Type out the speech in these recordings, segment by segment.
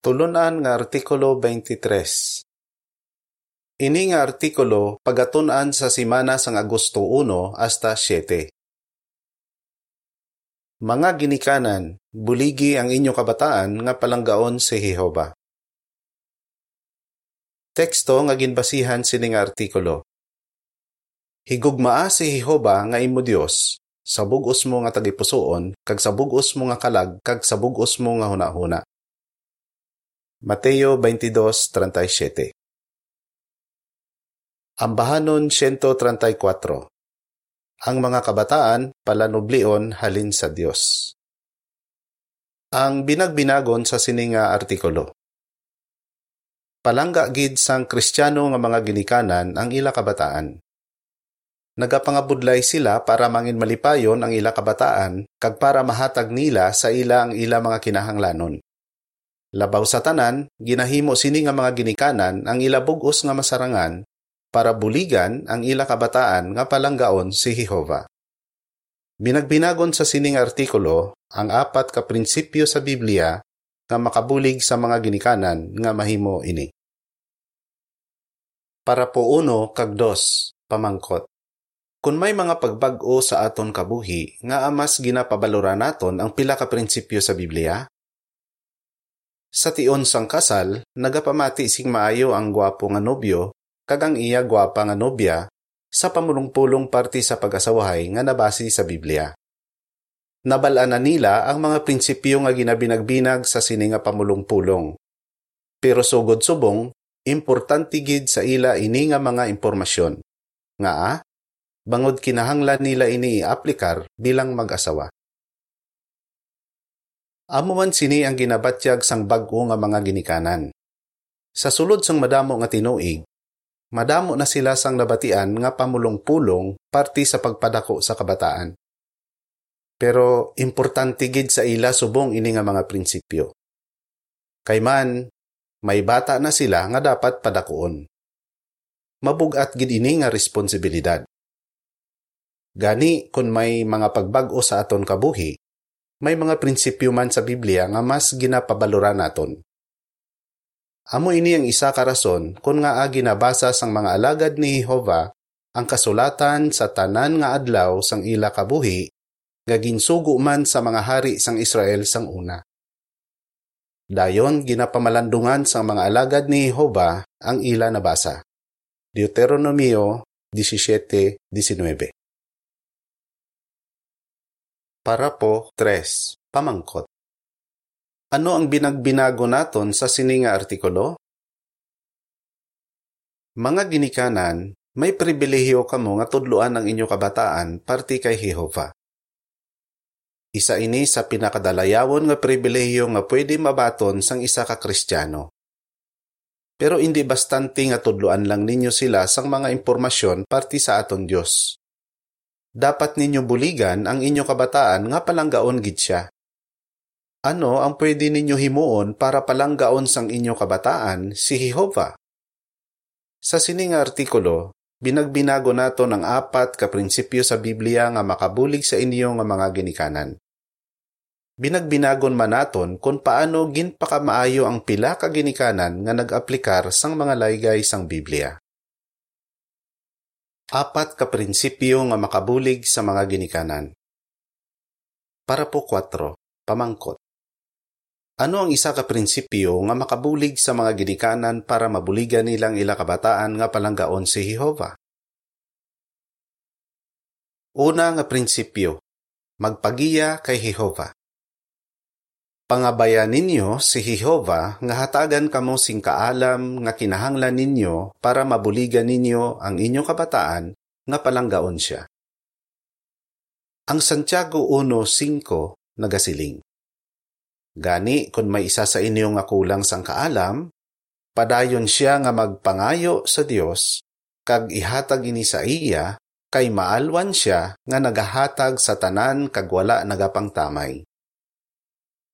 Tulunan nga Artikulo 23 Ini nga artikulo pagatunan sa simana sang Agosto 1 hasta 7. Mga ginikanan, buligi ang inyo kabataan nga palanggaon si Jehova. Teksto nga ginbasihan sining artikulo. Higugmaa si Jehova nga imo Dios sa bugos mo nga tagipusoon kag sa bugos mo nga kalag kag sa bugos mo nga hunahuna. Mateo 22:37 Ambahanon 134 Ang mga kabataan palanublion halin sa Dios. Ang binagbinagon sa sininga artikulo. Palangga gid sang Kristiyano nga mga ginikanan ang ila kabataan. Nagapangabudlay sila para mangin malipayon ang ila kabataan kag para mahatag nila sa ila ang ila mga kinahanglanon. Labaw sa tanan, ginahimo sini nga mga ginikanan ang ila bugos nga masarangan para buligan ang ila kabataan nga palanggaon si Jehova. Binagbinagon sa sining artikulo ang apat ka prinsipyo sa Biblia nga makabulig sa mga ginikanan nga mahimo ini. Para po uno kag dos, pamangkot. Kung may mga pagbag-o sa aton kabuhi nga amas ginapabaluran naton ang pila ka prinsipyo sa Biblia, sa tion sang kasal, nagapamati sing maayo ang gwapo nga nobyo kag ang iya gwapa nga nobya sa pamulong-pulong parte sa pag-asawahay nga nabasi sa Biblia. Nabalaan na nila ang mga prinsipyo nga ginabinagbinag sa sini nga pamulong-pulong. Pero sugod subong, importante gid sa ila ini nga mga impormasyon. Nga bangod kinahanglan nila ini i-aplikar bilang mag-asawa. Amo man sini ang ginabatyag sang bag-o nga mga ginikanan. Sa sulod sang madamo nga tinuig, madamo na sila sang nabatian nga pamulong-pulong parti sa pagpadako sa kabataan. Pero importante gid sa ila subong ini nga mga prinsipyo. Kay man, may bata na sila nga dapat padakuon. Mabugat gid ini nga responsibilidad. Gani kun may mga pagbag-o sa aton kabuhi, may mga prinsipyo man sa Biblia nga mas ginapabaluran naton. Amo ini ang isa ka rason kung nga ginabasa sang mga alagad ni Jehova ang kasulatan sa tanan nga adlaw sang ila kabuhi nga ginsugo man sa mga hari sang Israel sang una. Dayon ginapamalandungan sang mga alagad ni Jehova ang ila nabasa. Deuteronomio 17:19 para po 3. Pamangkot. Ano ang binagbinago naton sa sininga artikulo? Mga ginikanan, may pribilehiyo kamo nga tudluan ang inyo kabataan parti kay Jehova. Isa ini sa pinakadalayawon nga pribilehiyo nga pwede mabaton sang isa ka Kristiyano. Pero hindi bastante nga tudluan lang ninyo sila sang mga impormasyon parti sa aton Dios dapat ninyo buligan ang inyo kabataan nga palanggaon gid siya. Ano ang pwede ninyo himuon para palanggaon sang inyo kabataan si Jehova? Sa sining artikulo, binagbinago nato ng apat ka prinsipyo sa Biblia nga makabulig sa inyo nga mga ginikanan. Binagbinagon man naton kung paano ginpakamaayo ang pila ka ginikanan nga nag-aplikar sang mga laygay sang Biblia apat ka prinsipyo nga makabulig sa mga ginikanan. Para po 4. Pamangkot. Ano ang isa ka prinsipyo nga makabulig sa mga ginikanan para mabuligan nilang ila kabataan nga palanggaon si Jehova? Una nga prinsipyo, magpagiya kay Jehova. Pangabayan ninyo si Jehova nga hatagan kamo sing kaalam nga kinahanglan ninyo para mabuligan ninyo ang inyong kabataan nga palanggaon siya. Ang Santiago 1.5 nagasiling. Gani kung may isa sa inyo nga kulang sang kaalam, padayon siya nga magpangayo sa Dios kag ihatag ini sa iya kay maalwan siya nga nagahatag sa tanan kag wala nagapangtamay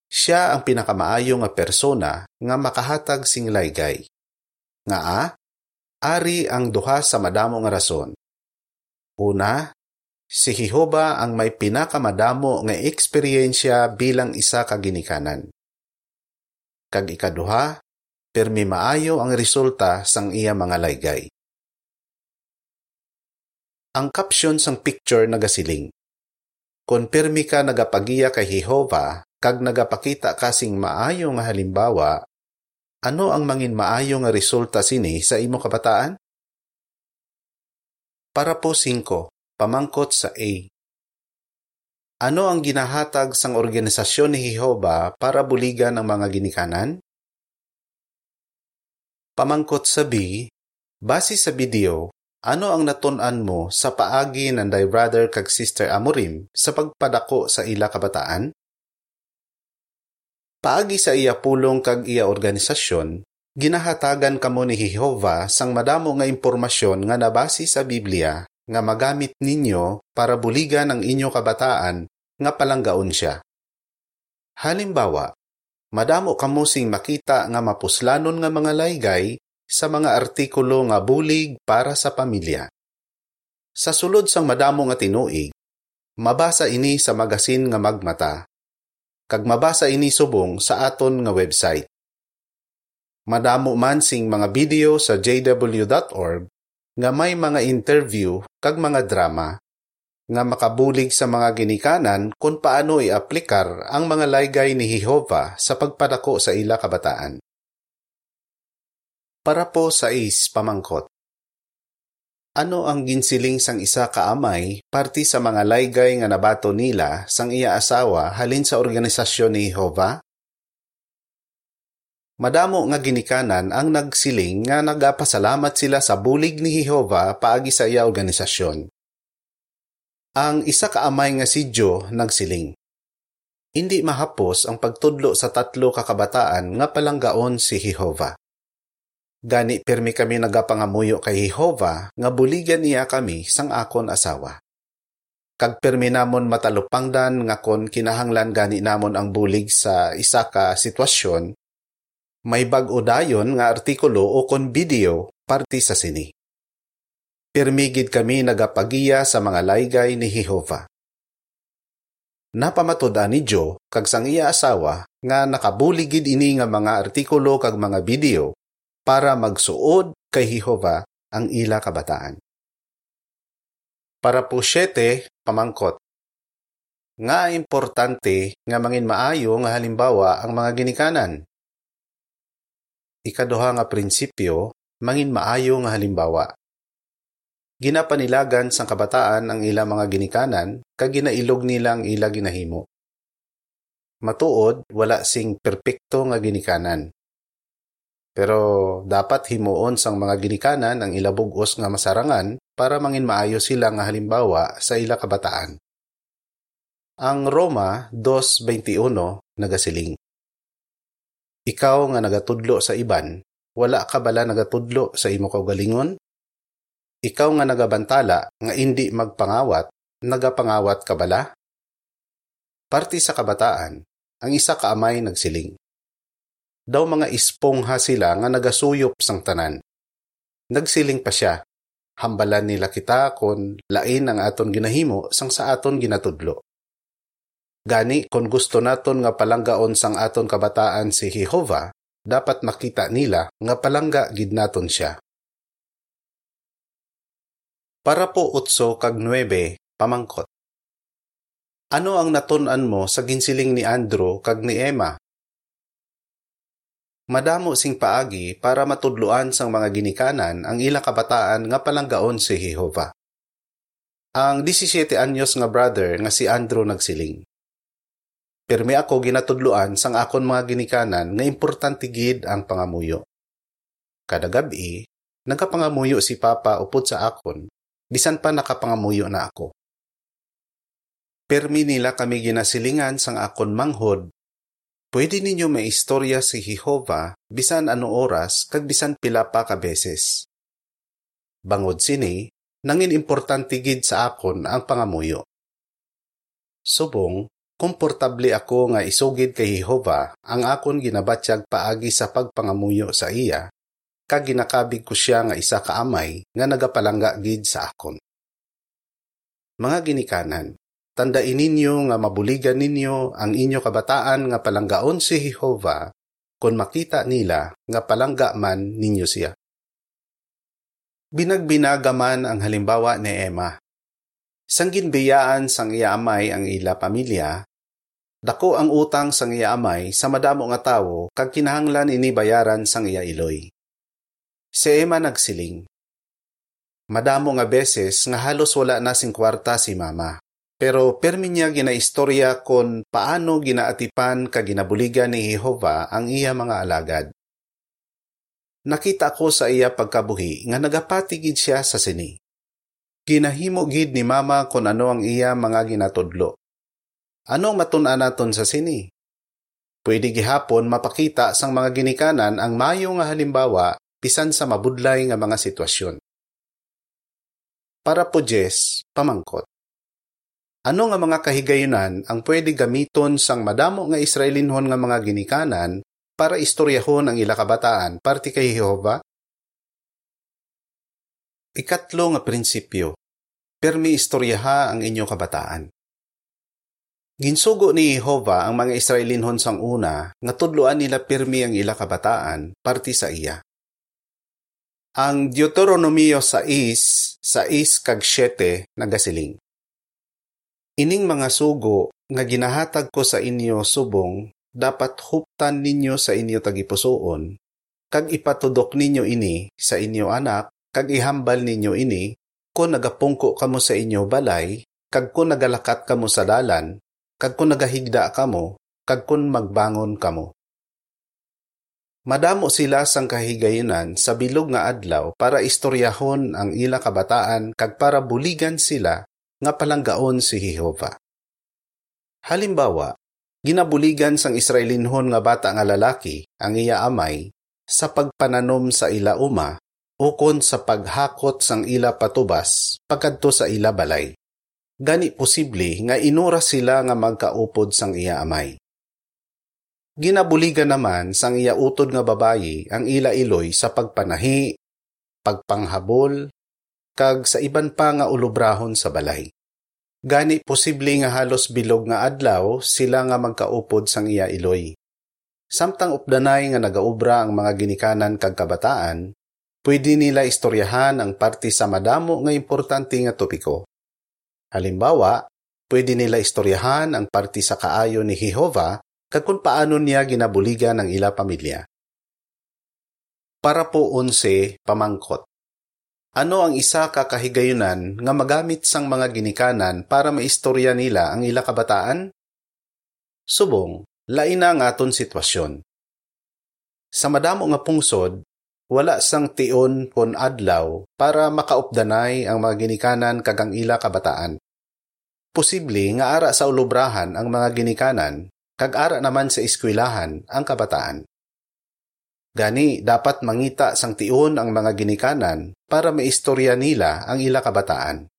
siya ang pinakamaayo nga persona nga makahatag sing laygay. Nga a, ari ang duha sa madamo nga rason. Una, si Jehova ang may pinakamadamo nga eksperyensya bilang isa ka ginikanan. kag ikaduha, permi maayo ang resulta sang iya mga laygay. Ang caption sang picture nagasiling. Konpirmi ka nagapagiya kay Jehova kag nagapakita kasing maayo nga halimbawa, ano ang mangin maayo nga resulta sini sa imo kabataan? Para po 5, pamangkot sa A. Ano ang ginahatag sang organisasyon ni Jehova para buligan ang mga ginikanan? Pamangkot sa B, base sa video, ano ang natun-an mo sa paagi ng thy brother kag sister Amorim sa pagpadako sa ila kabataan? Paagi sa iya pulong kag iya organisasyon, ginahatagan kamo ni Jehova sang madamo nga impormasyon nga nabasi sa Biblia nga magamit ninyo para buligan ang inyo kabataan nga palanggaon siya. Halimbawa, madamo kamo sing makita nga mapuslanon nga mga laygay sa mga artikulo nga bulig para sa pamilya. Sa sulod sang madamo nga tinuig, mabasa ini sa magasin nga magmata, kag mabasa ini subong sa aton nga website. Madamo man sing mga video sa jw.org nga may mga interview kag mga drama nga makabulig sa mga ginikanan kung paano i-aplikar ang mga laygay ni Jehova sa pagpadako sa ila kabataan. Para po sa is pamangkot. Ano ang ginsiling sang isa kaamay parti sa mga laygay nga nabato nila sang iya asawa halin sa organisasyon ni Jehova? Madamo nga ginikanan ang nagsiling nga nagapasalamat sila sa bulig ni Jehova paagi sa iya organisasyon. Ang isa kaamay nga si Joe nagsiling. Hindi mahapos ang pagtudlo sa tatlo kakabataan nga palanggaon si Jehova. Gani permi kami nagapangamuyo kay Jehova nga buligan niya kami sang akon asawa. Kag permi namon matalupangdan nga kon kinahanglan gani namon ang bulig sa isa ka sitwasyon, may bag-o dayon nga artikulo o kon video parti sa sini. Permigid kami nagapagiya sa mga laygay ni Jehova. Napamatuda ni Joe kag sang iya asawa nga nakabuligid ini nga mga artikulo kag mga video para magsuod kay Jehova ang ila kabataan. Para po siyete, pamangkot. Nga importante nga mangin maayo nga halimbawa ang mga ginikanan ikaduha nga prinsipyo, mangin maayo nga halimbawa. Ginapanilagan sang kabataan ang ila mga ginikanan kag ginailog nila ang ila ginahimo. Matuod, wala sing perpekto nga ginikanan. Pero dapat himuon sang mga ginikanan ang ila bugos nga masarangan para mangin maayo sila nga halimbawa sa ila kabataan. Ang Roma 2.21 nagasiling. Ikaw nga nagatudlo sa iban, wala ka bala nagatudlo sa imo kaugalingon? Ikaw nga nagabantala nga indi magpangawat, nagapangawat ka bala? Parti sa kabataan, ang isa ka amay nagsiling. Daw mga ispongha sila nga nagasuyop sang tanan. Nagsiling pa siya, hambalan nila kita kon lain ang aton ginahimo sang sa aton ginatudlo. Gani, kung gusto naton nga palanggaon sang aton kabataan si Jehova, dapat makita nila nga palangga gid naton siya. Para po utso kag 9, pamangkot. Ano ang natun-an mo sa ginsiling ni Andrew kag ni Emma? Madamo sing paagi para matudluan sang mga ginikanan ang ila kabataan nga palanggaon si Jehova. Ang 17 anyos nga brother nga si Andrew nagsiling. Pirmi ako ginatudluan sang akon mga ginikanan nga importante gid ang pangamuyo. Kada gabi, nagapangamuyo si Papa upod sa akon, bisan pa nakapangamuyo na ako. Permi nila kami ginasilingan sang akon manghod, pwede ninyo may istorya si Jehova bisan ano oras kag bisan pila pa ka beses. Bangod sini, nangin importante gid sa akon ang pangamuyo. Subong, komportable ako nga isugid kay Jehova ang akon ginabatyag paagi sa pagpangamuyo sa iya, kag ginakabig ko siya nga isa ka amay nga nagapalangga gid sa akon. Mga ginikanan, tandain ninyo nga mabuligan ninyo ang inyo kabataan nga palanggaon si Jehova kung makita nila nga palangga man ninyo siya. Binagbinaga man ang halimbawa ni Emma. Sang ginbiyaan sang iya amay ang ila pamilya, dako ang utang sang iya amay sa madamo nga tawo kag kinahanglan ini bayaran sang iya iloy. Si Emma nagsiling. Madamo nga beses nga halos wala na sing kwarta si mama. Pero permi niya ginaistorya kon paano ginaatipan ka ginabuligan ni Jehova ang iya mga alagad. Nakita ko sa iya pagkabuhi nga nagapatigid siya sa sini. Ginahimo gid ni mama kon ano ang iya mga ginatudlo. Ano matun-an naton sa sini? Pwede gihapon mapakita sang mga ginikanan ang mayo nga halimbawa bisan sa mabudlay nga mga sitwasyon. Para po Jess, pamangkot. Ano nga mga kahigayunan ang pwede gamiton sang madamo nga Israelinhon nga mga ginikanan para istoryahon ang ila kabataan parti kay Jehova? Ikatlo nga prinsipyo, permi istoryaha ang inyo kabataan. Ginsugo ni Jehova ang mga Israelinhon sang una nga tudloan nila pirmi ang ila kabataan parti sa iya. Ang Deuteronomio 6, 6 kag 7 nagasiling. Ining mga sugo nga ginahatag ko sa inyo subong dapat huptan ninyo sa inyo tagipusoon, kag ipatudok ninyo ini sa inyo anak, kag ihambal ninyo ini, kung nagapungko kamo sa inyo balay, kag kung nagalakat kamo sa dalan, kag kung nagahigda kamo, kag kung magbangon kamo. Madamo sila sang kahigayunan sa bilog nga adlaw para istoryahon ang ila kabataan kag para buligan sila nga palanggaon si Jehova. Halimbawa, Ginabuligan sang Israelinhon nga bata nga lalaki ang iya amay sa pagpananom sa ila uma ukon sa paghakot sang ila patubas pagkadto sa ila balay. Gani posible nga inura sila nga magkaupod sang iya amay. Ginabuligan naman sang iya utod nga babayi ang ila iloy sa pagpanahi, pagpanghabol, kag sa iban pa nga ulubrahon sa balay. Gani posible nga halos bilog nga adlaw sila nga magkaupod sang iya iloy. Samtang updanay nga nagaubra ang mga ginikanan kag kabataan, pwede nila istoryahan ang parte sa madamo nga importante nga topiko. Halimbawa, pwede nila istoryahan ang parte sa kaayo ni Jehova kag kung paano niya ginabuligan ang ila pamilya. Para po unse pamangkot. Ano ang isa ka kahigayunan nga magamit sang mga ginikanan para maistorya nila ang ila kabataan? Subong, lain na ang aton sitwasyon. Sa madamo nga pungsod, wala sang tion kon adlaw para makaupdanay ang mga ginikanan kagang ila kabataan. Posible nga ara sa ulubrahan ang mga ginikanan, kag ara naman sa eskwelahan ang kabataan. Gani, dapat mangita sang tiun ang mga ginikanan para maistorya nila ang ila kabataan.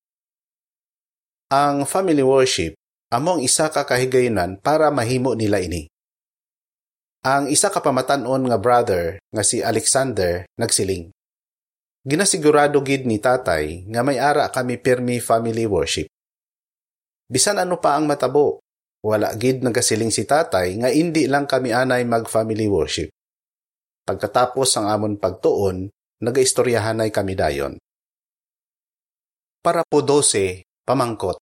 Ang family worship among isa ka kahigayunan para mahimo nila ini. Ang isa ka pamatanon nga brother nga si Alexander nagsiling. Ginasigurado gid ni tatay nga may ara kami permi family worship. Bisan ano pa ang matabo, wala gid nagasiling si tatay nga indi lang kami anay mag family worship. Pagkatapos ang amon pagtuon, nagaistoryahanay kami dayon. Para po 12, pamangkot.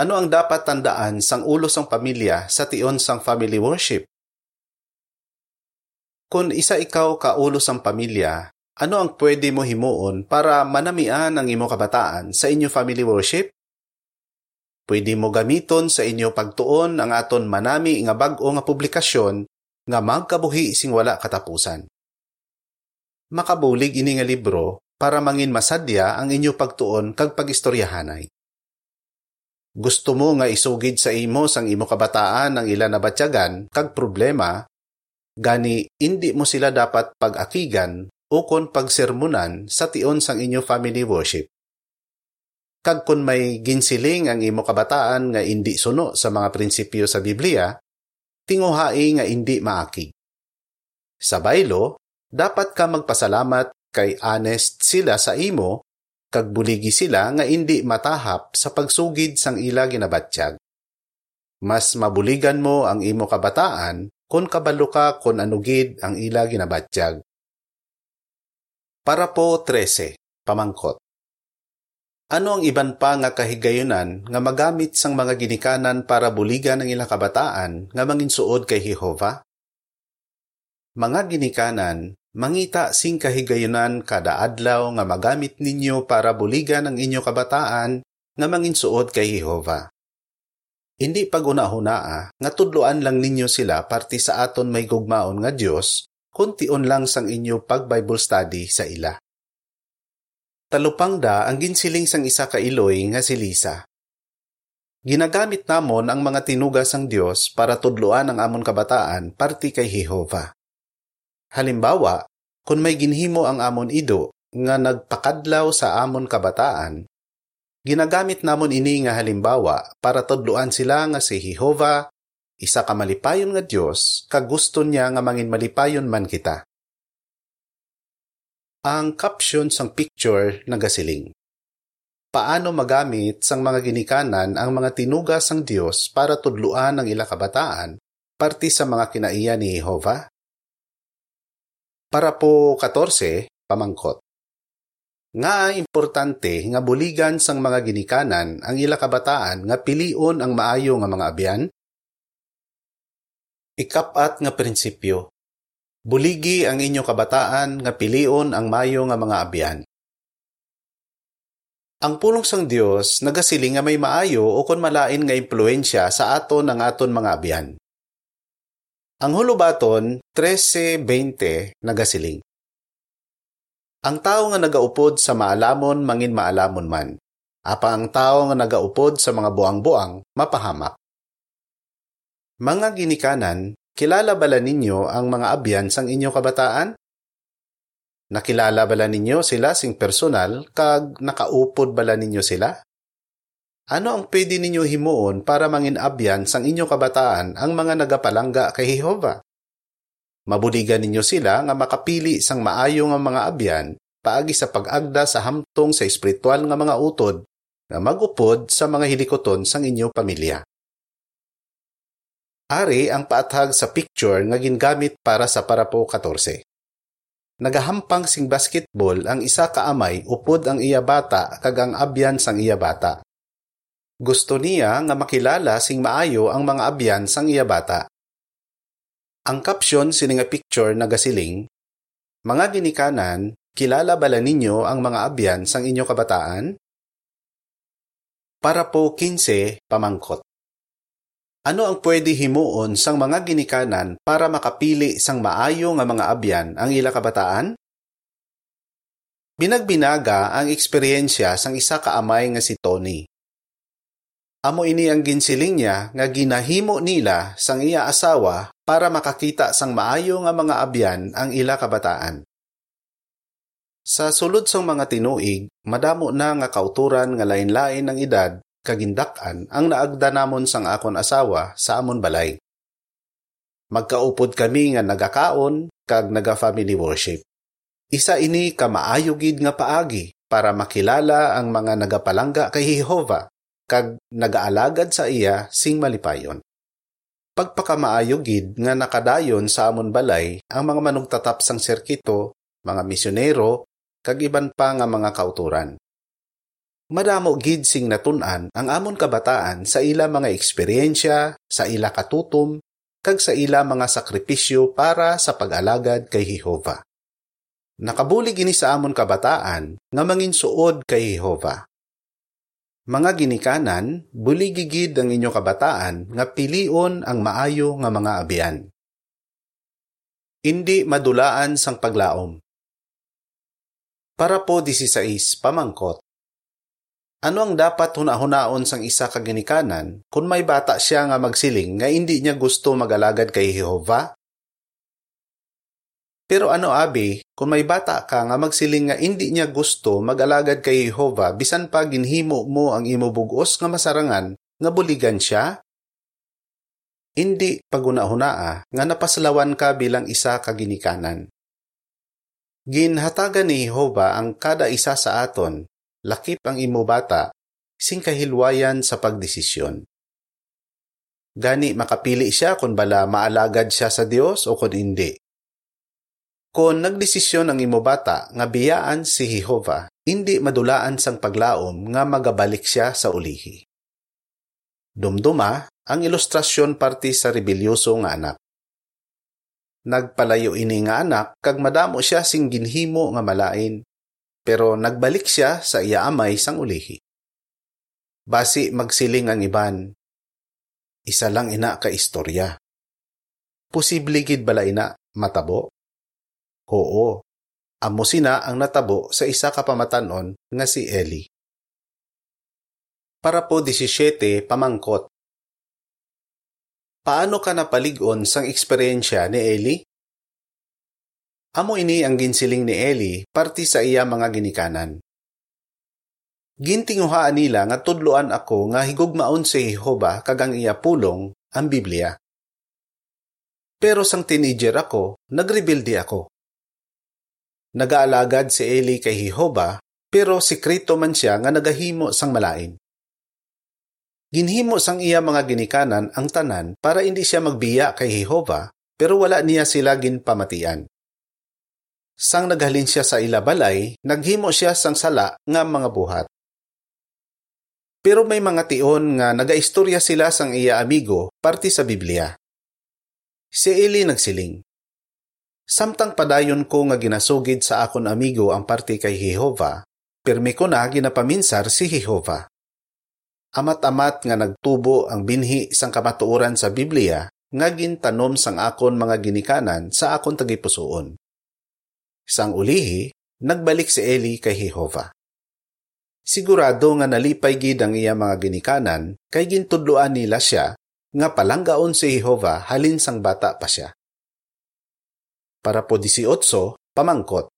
Ano ang dapat tandaan sang ulo sang pamilya sa tion sang family worship? Kung isa ikaw ka ulo sang pamilya, ano ang pwede mo himuon para manamian ang imo kabataan sa inyo family worship? Pwede mo gamiton sa inyo pagtuon ang aton manami nga bag-o nga publikasyon nga magkabuhi sing wala katapusan. Makabulig ini nga libro para mangin masadya ang inyo pagtuon kag pagistoryahanay. Gusto mo nga isugid sa imo sang imo kabataan ang ila nabatyagan kag problema, gani indi mo sila dapat pag-akigan o kon pagsermonan sa tion sang inyo family worship. Kag kun may ginsiling ang imo kabataan nga indi suno sa mga prinsipyo sa Biblia, tinguhai nga indi maaki. Sa baylo, dapat ka magpasalamat kay honest sila sa imo, kag buligi sila nga indi matahap sa pagsugid sang ila ginabatsyag. Mas mabuligan mo ang imo kabataan kun kabalo ka kun anugid ang ila ginabatyag. Para po 13, pamangkot. Ano ang iban pa nga kahigayunan nga magamit sang mga ginikanan para buligan ang ilang kabataan nga manginsuod kay Jehova? Mga ginikanan, mangita sing kahigayunan kada adlaw nga magamit ninyo para buligan ang inyo kabataan nga manginsuod kay Jehova. Hindi pag-una-hunaa nga tudloan lang ninyo sila parti sa aton may gugmaon nga Dios kuntion lang sang inyo pag-Bible study sa ila. Talupangda ang ginsiling sang isa ka iloy nga si Lisa. Ginagamit namon ang mga tinugas sang Dios para tudloan ang amon kabataan parti kay Jehova. Halimbawa, kung may ginhimo ang amon ido nga nagpakadlaw sa amon kabataan, ginagamit namon ini nga halimbawa para tudloan sila nga si Jehova, isa ka malipayon nga Dios, kag gusto niya nga mangin malipayon man kita ang caption sang picture nagasiling. Paano magamit sang mga ginikanan ang mga tinugas sang Dios para tudluan ang ila kabataan parti sa mga kinaiya ni Jehova? Para po 14, pamangkot. Nga importante nga buligan sang mga ginikanan ang ila kabataan nga pilion ang maayo nga mga abyan? Ikapat nga prinsipyo, Buligi ang inyo kabataan nga pilion ang mayo nga mga abyan. Ang pulong sang Dios nagasiling nga may maayo o kon malain nga impluensya sa aton ang aton mga abyan. Ang hulubaton 13:20 nagasiling. Ang tao nga nagaupod sa maalamon mangin maalamon man. Apa ang tao nga nagaupod sa mga buang-buang mapahamak. Mga ginikanan, Kilala bala ninyo ang mga abyan sang inyo kabataan? Nakilala bala ninyo sila sing personal kag nakaupod bala ninyo sila? Ano ang pwede ninyo himuon para mangin abyan sang inyo kabataan ang mga nagapalangga kay Jehova? Mabuligan ninyo sila nga makapili sang maayo nga mga abyan paagi sa pag-agda sa hamtong sa espiritual nga mga utod nga magupod sa mga hilikoton sang inyo pamilya. Ari ang paathag sa picture nga gingamit para sa parapo 14. Nagahampang sing basketball ang isa ka amay upod ang iya bata kag ang abyan sang iya bata. Gusto niya nga makilala sing maayo ang mga abyan sang iya bata. Ang caption sini nga picture nagasiling, Mga ginikanan, kilala bala ninyo ang mga abyan sang inyo kabataan? Para po 15, pamangkot. Ano ang pwede himuon sang mga ginikanan para makapili sang maayo nga mga abyan ang ila kabataan? Binagbinaga ang eksperyensya sang isa ka amay nga si Tony. Amo ini ang ginsiling niya nga ginahimo nila sang iya asawa para makakita sang maayo nga mga abyan ang ila kabataan. Sa sulod sang mga tinuig, madamo na nga kauturan nga lain-lain ang edad kagindakan ang naagda namon sang akon asawa sa amon balay. Magkaupod kami nga nagakaon kag naga-family worship. Isa ini ka maayogid nga paagi para makilala ang mga nagapalangga kay Jehova kag nagaalagad sa iya sing malipayon. Pagpakamaayogid nga nakadayon sa amon balay ang mga manugtatap sang serkito, mga misyonero, kag iban pa nga mga kauturan madamo gid sing natun-an ang amon kabataan sa ila mga eksperyensya, sa ila katutom, kag sa ila mga sakripisyo para sa pag-alagad kay Jehova. Nakabulig ini sa amon kabataan nga manginsuod kay Jehova. Mga ginikanan, buligigid ang inyo kabataan nga pilion ang maayo nga mga abiyan. Hindi madulaan sang paglaom. Para po 16 pamangkot, ano ang dapat hunahunaon sang isa ka ginikanan kung may bata siya nga magsiling nga hindi niya gusto magalagad kay Jehova? Pero ano abi, kung may bata ka nga magsiling nga hindi niya gusto magalagad kay Jehova bisan pa ginhimo mo ang imo bugos nga masarangan nga buligan siya? Hindi pagunahunaa nga napaslawan ka bilang isa ka ginikanan. Ginhatagan ni Jehova ang kada isa sa aton lakip ang imo bata, sing kahilwayan sa pagdesisyon. Gani makapili siya kung bala maalagad siya sa Dios o kung hindi. Kung nagdesisyon ang imo bata nga biyaan si Jehova, hindi madulaan sang paglaom nga magabalik siya sa ulihi. Dumduma ang ilustrasyon parte sa rebelyoso nga anak. Nagpalayo ini nga anak kag madamo siya sing ginhimo nga malain, pero nagbalik siya sa iya amay sang ulihi. Basi magsiling ang iban, isa lang ina ka istorya. Posible gid bala ina matabo? Oo, amo sina ang natabo sa isa ka pamatanon nga si Eli. Para po 17 pamangkot. Paano ka napaligon sang eksperyensya ni Eli? Amo ini ang ginsiling ni Eli parti sa iya mga ginikanan. Gintinguhaan nila nga tudloan ako nga higugmaon si Jehova kagang iya pulong ang Biblia. Pero sang teenager ako, nagrebelde ako. Nagaalagad si Eli kay Jehova, pero sikrito man siya nga nagahimo sang malain. Ginhimo sang iya mga ginikanan ang tanan para hindi siya magbiya kay Jehova, pero wala niya sila ginpamatian. Sang naghalin siya sa ilabalay, naghimo siya sang sala nga mga buhat. Pero may mga tion nga nagaistorya sila sang iya amigo parte sa Biblia. Si Eli nagsiling, Samtang padayon ko nga ginasugid sa akon amigo ang parte kay Jehova, pirmi ko na ginapaminsar si Jehova. Amat-amat nga nagtubo ang binhi sang kamatuoran sa Biblia nga gintanom sang akon mga ginikanan sa akon tagipusoon. Sang ulihi, nagbalik si Eli kay Jehova. Sigurado nga nalipay gid ang iya mga ginikanan kay gintudloan nila siya nga palanggaon si Jehova halin sang bata pa siya. Para po 18, pamangkot.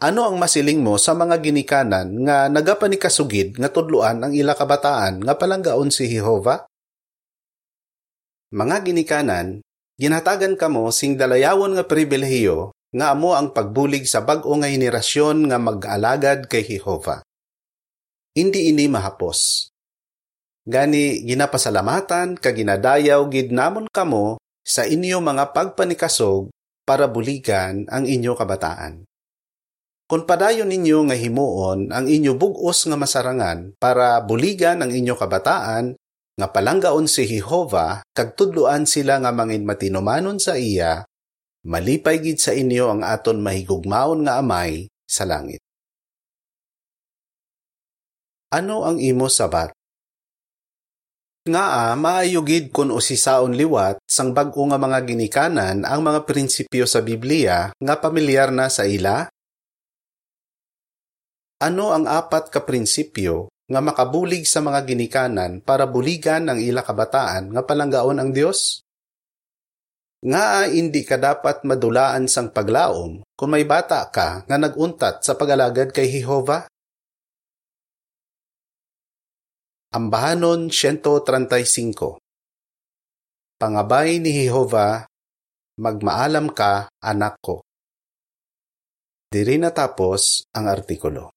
Ano ang masiling mo sa mga ginikanan nga nagapanikasugid nga tudluan ang ila kabataan nga palanggaon si Jehova? Mga ginikanan, ginatagan kamo sing dalayawon nga pribilehiyo nga amo ang pagbulig sa bag-o nga henerasyon nga mag-alagad kay Jehova. Hindi ini mahapos. Gani ginapasalamatan ka ginadayaw gid namon kamo sa inyo mga pagpanikasog para buligan ang inyo kabataan. Kung padayon ninyo nga himuon ang inyo bugos nga masarangan para buligan ang inyo kabataan, nga palanggaon si Jehova kag tudloan sila nga mangin matinumanon sa iya, malipay gid sa inyo ang aton mahigugmaon nga amay sa langit. Ano ang imo sabat? Nga a, maayugid kun usisaon liwat sang bag-o nga mga ginikanan ang mga prinsipyo sa Biblia nga pamilyar na sa ila? Ano ang apat ka prinsipyo nga makabulig sa mga ginikanan para buligan ang ila kabataan nga palanggaon ang Dios? Nga hindi ka dapat madulaan sang paglaom kung may bata ka nga naguntat sa pagalagad kay Jehova? Ambahanon 135 Pangabay ni Jehova, magmaalam ka, anak ko. Diri natapos ang artikulo.